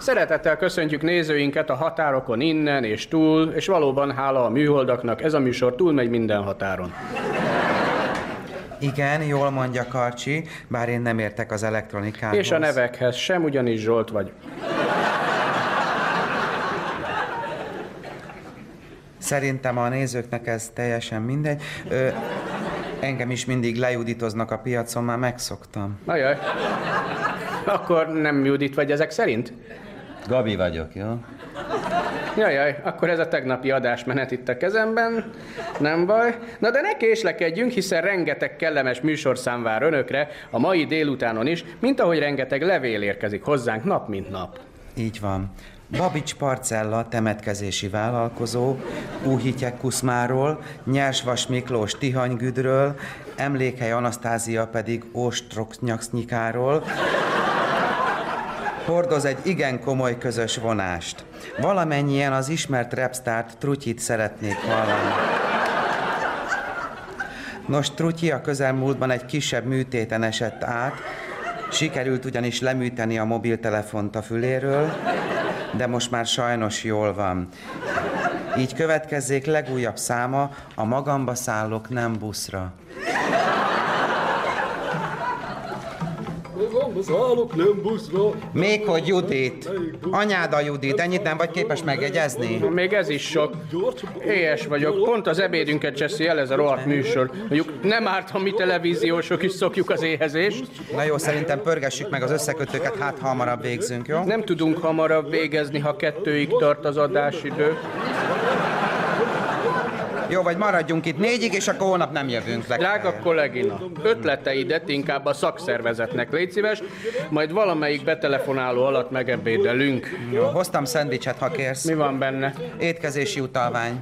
Szeretettel köszöntjük nézőinket a határokon innen és túl, és valóban hála a műholdaknak ez a műsor túlmegy minden határon. Igen, jól mondja Karcsi, bár én nem értek az elektronikához. És a nevekhez sem, ugyanis Zsolt vagy. Szerintem a nézőknek ez teljesen mindegy. Ö, engem is mindig lejudítoznak a piacon, már megszoktam. Ajaj. Akkor nem Judit vagy ezek szerint? Gabi vagyok, jó? Jajaj, akkor ez a tegnapi adásmenet itt a kezemben. Nem baj. Na de ne késlekedjünk, hiszen rengeteg kellemes műsorszám vár önökre a mai délutánon is, mint ahogy rengeteg levél érkezik hozzánk nap mint nap. Így van. Babics Parcella, temetkezési vállalkozó, Úhityek Kuszmáról, Nyersvas Miklós Tihanygüdről, Emlékhely Anasztázia pedig Óstroknyaksznyikáról, hordoz egy igen komoly közös vonást. Valamennyien az ismert repstárt Trutyit szeretnék hallani. Nos, Trutyi a közelmúltban egy kisebb műtéten esett át, sikerült ugyanis leműteni a mobiltelefont a füléről, de most már sajnos jól van. Így következzék legújabb száma, a magamba szállok nem buszra. Szállok nem buszra. Még hogy Judit. Anyád a Judit, ennyit nem vagy képes megjegyezni? Még ez is sok. Éhes vagyok. Pont az ebédünket cseszi el ez a rohadt műsor. Mondjuk nem árt, ha mi televíziósok is szokjuk az éhezést. Na jó, szerintem pörgessük meg az összekötőket, hát ha hamarabb végzünk, jó? Nem tudunk hamarabb végezni, ha kettőig tart az adásidő. Jó, vagy maradjunk itt négyig, és akkor holnap nem jövünk le. Drága kollégina, ötleteidet inkább a szakszervezetnek légy szíves, majd valamelyik betelefonáló alatt megebédelünk. Jó, hoztam szendvicset, ha kérsz. Mi van benne? Étkezési utalvány.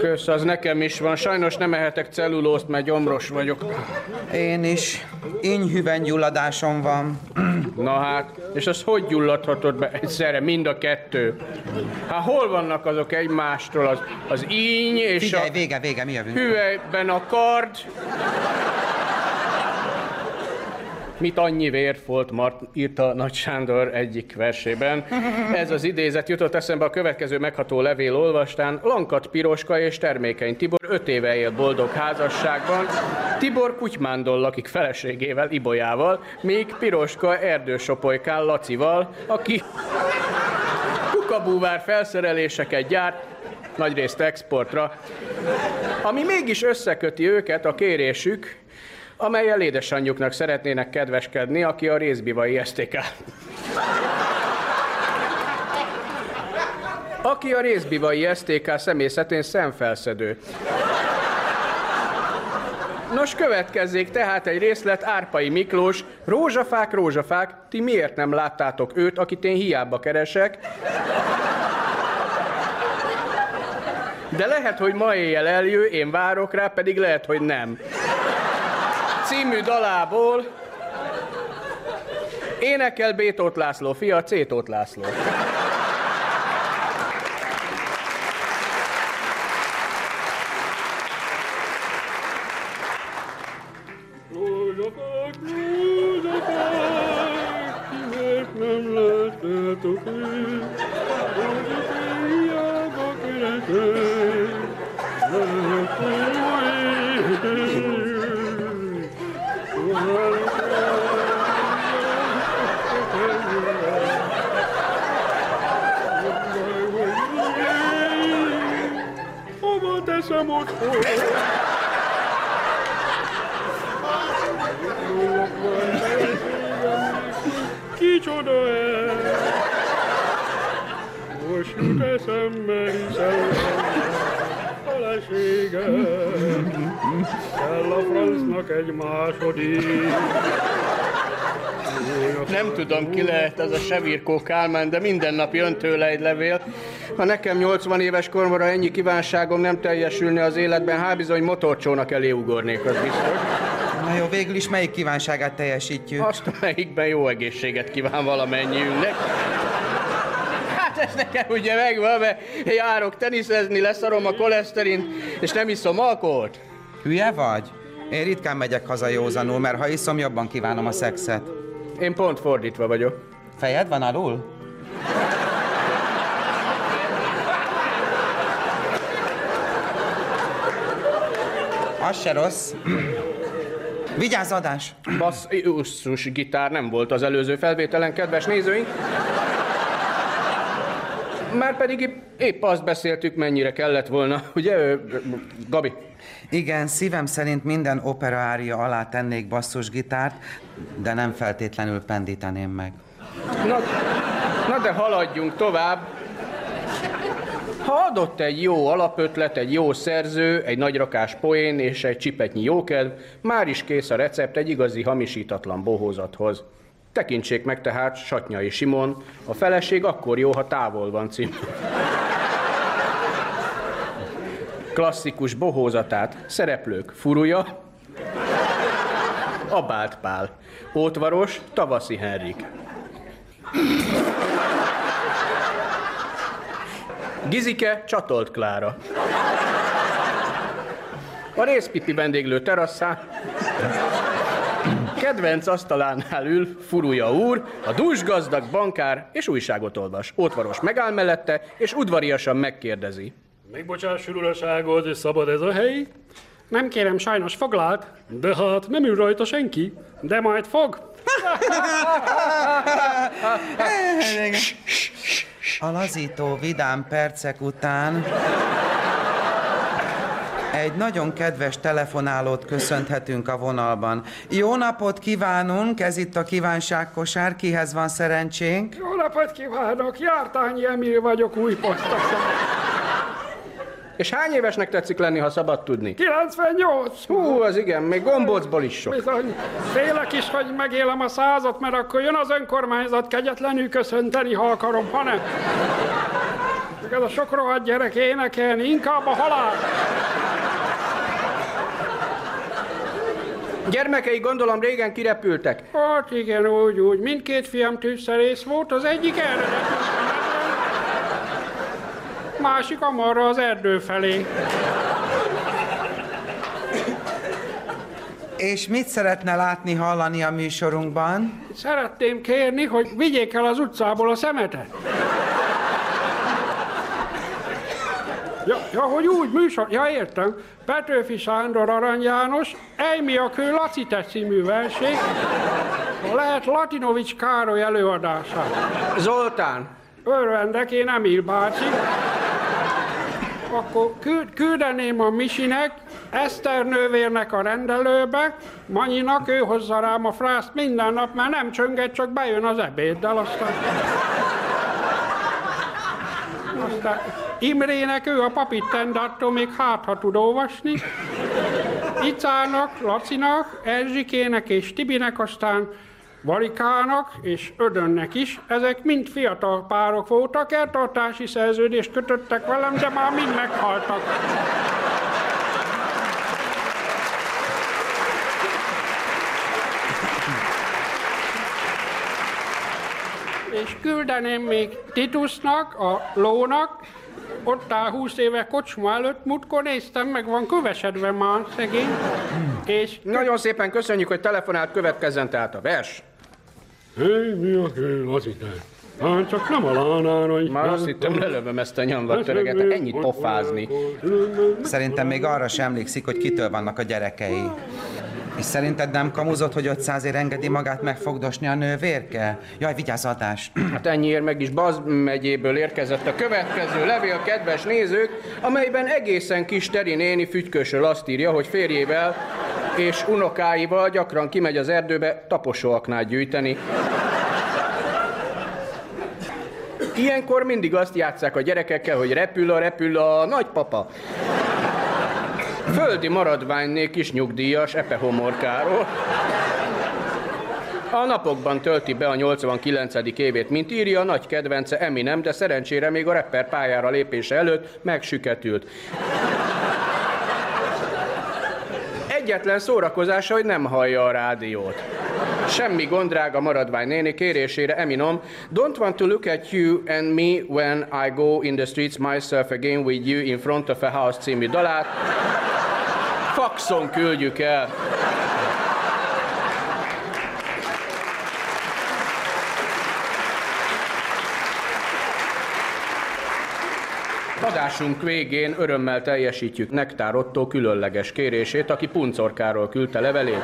Kösz, az nekem is van. Sajnos nem ehetek cellulózt, mert gyomros vagyok. Én is. Inhüven gyulladásom van. Na hát, és az hogy gyulladhatod be egyszerre, mind a kettő? Hát hol vannak azok egymástól, az, az íny és Figyelj, a vége, vége, mi jövünk. hüvelyben a kard? Mit annyi vér volt, Mart, írta Nagy Sándor egyik versében. Ez az idézet jutott eszembe a következő megható levél olvastán. Lankat Piroska és termékeny Tibor öt éve él boldog házasságban. Tibor kutymándon lakik feleségével, Ibolyával, míg Piroska erdősopolykán Lacival, aki kukabúvár felszereléseket gyárt, nagyrészt exportra, ami mégis összeköti őket a kérésük, amelyel édesanyjuknak szeretnének kedveskedni, aki a részbivai STK. Aki a részbivai STK személyzetén szemfelszedő. Nos, következzék tehát egy részlet Árpai Miklós, Rózsafák, rózsafák, ti miért nem láttátok őt, akit én hiába keresek? De lehet, hogy ma éjjel eljő, én várok rá, pedig lehet, hogy nem. Című dalából énekel B. Tóth László fia, C. Tóth László. Rózsafák, Kicsoda ez? Most jut eszembe, hiszen feleségem. Kell a francnak egy második. Nem tudom, ki lehet az a Sevirkó Kálmán, de minden nap jön tőle egy levél. Ha nekem 80 éves koromra ennyi kívánságom nem teljesülne az életben, hát bizony motorcsónak elé ugornék, az biztos. Na jó, végül is melyik kívánságát teljesítjük? Azt, amelyikben jó egészséget kíván valamennyiünknek. Hát ez nekem ugye megvan, mert járok teniszezni, leszarom a koleszterint, és nem iszom alkoholt. Hülye vagy? Én ritkán megyek haza józanul, mert ha iszom, jobban kívánom a szexet. Én pont fordítva vagyok. Fejed van alul? Az se rossz. Vigyázz, adás! Basszus gitár nem volt az előző felvételen, kedves nézőink. Már pedig épp, azt beszéltük, mennyire kellett volna, ugye, Gabi? Igen, szívem szerint minden opera ária alá tennék basszusgitárt, de nem feltétlenül pendíteném meg. Na, na de haladjunk tovább. Ha adott egy jó alapötlet, egy jó szerző, egy nagyrakás poén és egy csipetnyi jókedv, már is kész a recept egy igazi hamisítatlan bohózathoz. Tekintsék meg tehát Satnyai Simon, a feleség akkor jó, ha távol van cím. Klasszikus bohózatát, szereplők Furuja, Abált Pál, Ótvaros, Tavaszi Henrik. Gizike, Csatolt Klára. A részpipi vendéglő terasszán kedvenc asztalánál ül Furuja úr, a dúsgazdag bankár és újságot olvas. Ótvaros megáll mellette, és udvariasan megkérdezi. Megbocsáss, uraságot, szabad ez a hely? Nem kérem, sajnos foglalt. De hát nem ül rajta senki. De majd fog. A lazító vidám percek után egy nagyon kedves telefonálót köszönhetünk a vonalban. Jó napot kívánunk, ez itt a kívánságkosár, kihez van szerencsénk? Jó napot kívánok, Jártányi Emil vagyok új posztosan. És hány évesnek tetszik lenni, ha szabad tudni? 98. Hú, az igen, még gombócból is sok. Bizony, félek is, hogy megélem a százat, mert akkor jön az önkormányzat kegyetlenül köszönteni, ha akarom, ha nem. Meg ez a sok rohadt gyerek énekelni, inkább a halál. Gyermekei gondolom régen kirepültek. Hát igen, úgy, úgy. Mindkét fiam tűzszerész volt, az egyik erre másik amarra az erdő felé. És mit szeretne látni, hallani a műsorunkban? Szeretném kérni, hogy vigyék el az utcából a szemetet. Ja, ja, hogy úgy műsor, ja értem. Petőfi Sándor Arany János, Ejmi a kő Laci című verség, lehet Latinovics Károly előadását. Zoltán, Örvendek, én Emil bácsi. Akkor küld, küldeném a Misinek, Eszter nővérnek a rendelőbe, Manyinak, ő hozza rám a frászt minden nap, mert nem csönget, csak bejön az ebéddel, aztán... Aztán Imrének, ő a papit attól még hát, ha tud olvasni. Icának, Lacinak, Erzsikének és Tibinek, aztán Varikának és Ödönnek is, ezek mind fiatal párok voltak, eltartási szerződést kötöttek velem, de már mind meghaltak. És küldeném még Titusnak, a lónak, ott áll 20 éve kocsma előtt, mutkor néztem, meg van kövesedve már szegény. És nagyon szépen köszönjük, hogy telefonált, következzen tehát a vers. Hé, mi a kő, lazitán? Hát csak nem a lánán, hogy... Már azt hittem, lelövöm ezt a nyomvat töreget, ennyit pofázni. Szerintem még arra sem emlékszik, hogy kitől vannak a gyerekei. És szerinted nem kamuzott, hogy 500 ér engedi magát megfogdosni a nővérke? Jaj, vigyázz adás! Hát ennyiért meg is Baz megyéből érkezett a következő levél, kedves nézők, amelyben egészen kis Teri néni fügykösről azt írja, hogy férjével és unokáival gyakran kimegy az erdőbe taposóaknál gyűjteni. Ilyenkor mindig azt játszák a gyerekekkel, hogy repül a repül a nagypapa. Földi maradványnék is nyugdíjas epehomorkáról. A napokban tölti be a 89. évét, mint írja, nagy kedvence Eminem, de szerencsére még a rapper pályára lépése előtt megsüketült. Egyetlen szórakozása, hogy nem hallja a rádiót. Semmi gond, drága maradvány néni, kérésére Eminom. Don't want to look at you and me when I go in the streets myself again with you in front of a house című dalát. Faxon küldjük el. Adásunk végén örömmel teljesítjük Nektár Otto különleges kérését, aki puncorkáról küldte levelét.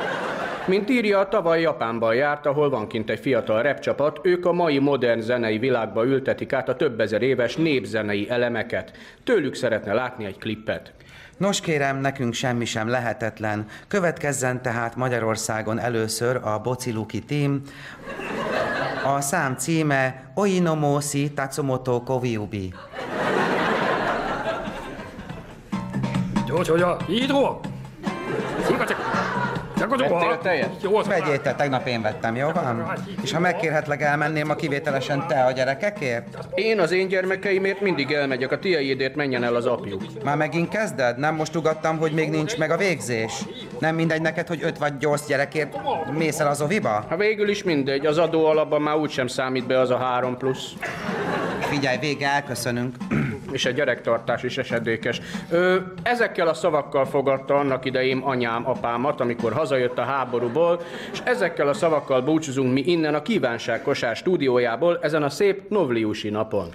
Mint írja, tavaly Japánban járt, ahol van kint egy fiatal repcsapat, ők a mai modern zenei világba ültetik át a több ezer éves népzenei elemeket. Tőlük szeretne látni egy klippet. Nos kérem, nekünk semmi sem lehetetlen. Következzen tehát Magyarországon először a Bociluki Team. A szám címe Oinomosi Tatsumoto Koviubi. ちょちょちょいいとこちょちょちょちょ Vettél tejet? Jó, Vegyél tegnap én vettem, jó van? És ha megkérhetlek, elmenném a kivételesen te a gyerekekért? Én az én gyermekeimért mindig elmegyek, a tiédért menjen el az apjuk. Már megint kezded? Nem most ugattam, hogy még nincs meg a végzés? Nem mindegy neked, hogy öt vagy nyolc gyerekért mész el az oviba? Ha végül is mindegy, az adó alapban már úgysem számít be az a három plusz. Figyelj, vége, elköszönünk. és a gyerektartás is esedékes. Ö, ezekkel a szavakkal fogadta annak idején anyám apámat, amikor hazajött a háborúból, és ezekkel a szavakkal búcsúzunk mi innen a Kívánság Kosár stúdiójából ezen a szép novliusi napon.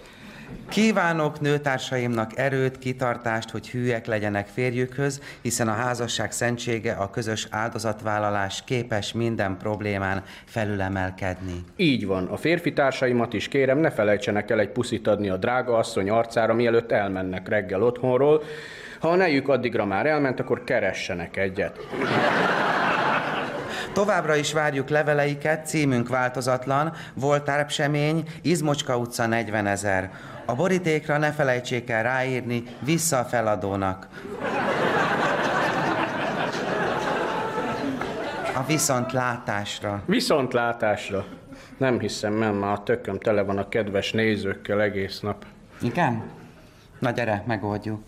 Kívánok nőtársaimnak erőt, kitartást, hogy hűek legyenek férjükhöz, hiszen a házasság szentsége, a közös áldozatvállalás képes minden problémán felülemelkedni. Így van, a férfi társaimat is kérem, ne felejtsenek el egy puszit adni a drága asszony arcára, mielőtt elmennek reggel otthonról. Ha a nejük addigra már elment, akkor keressenek egyet. Továbbra is várjuk leveleiket, címünk változatlan, Voltárp Semény, Izmocska utca 40 ezer. A borítékra ne felejtsék el ráírni vissza a feladónak. A viszontlátásra. Viszontlátásra. Nem hiszem, nem, már a tököm tele van a kedves nézőkkel egész nap. Igen? Na gyere, megoldjuk.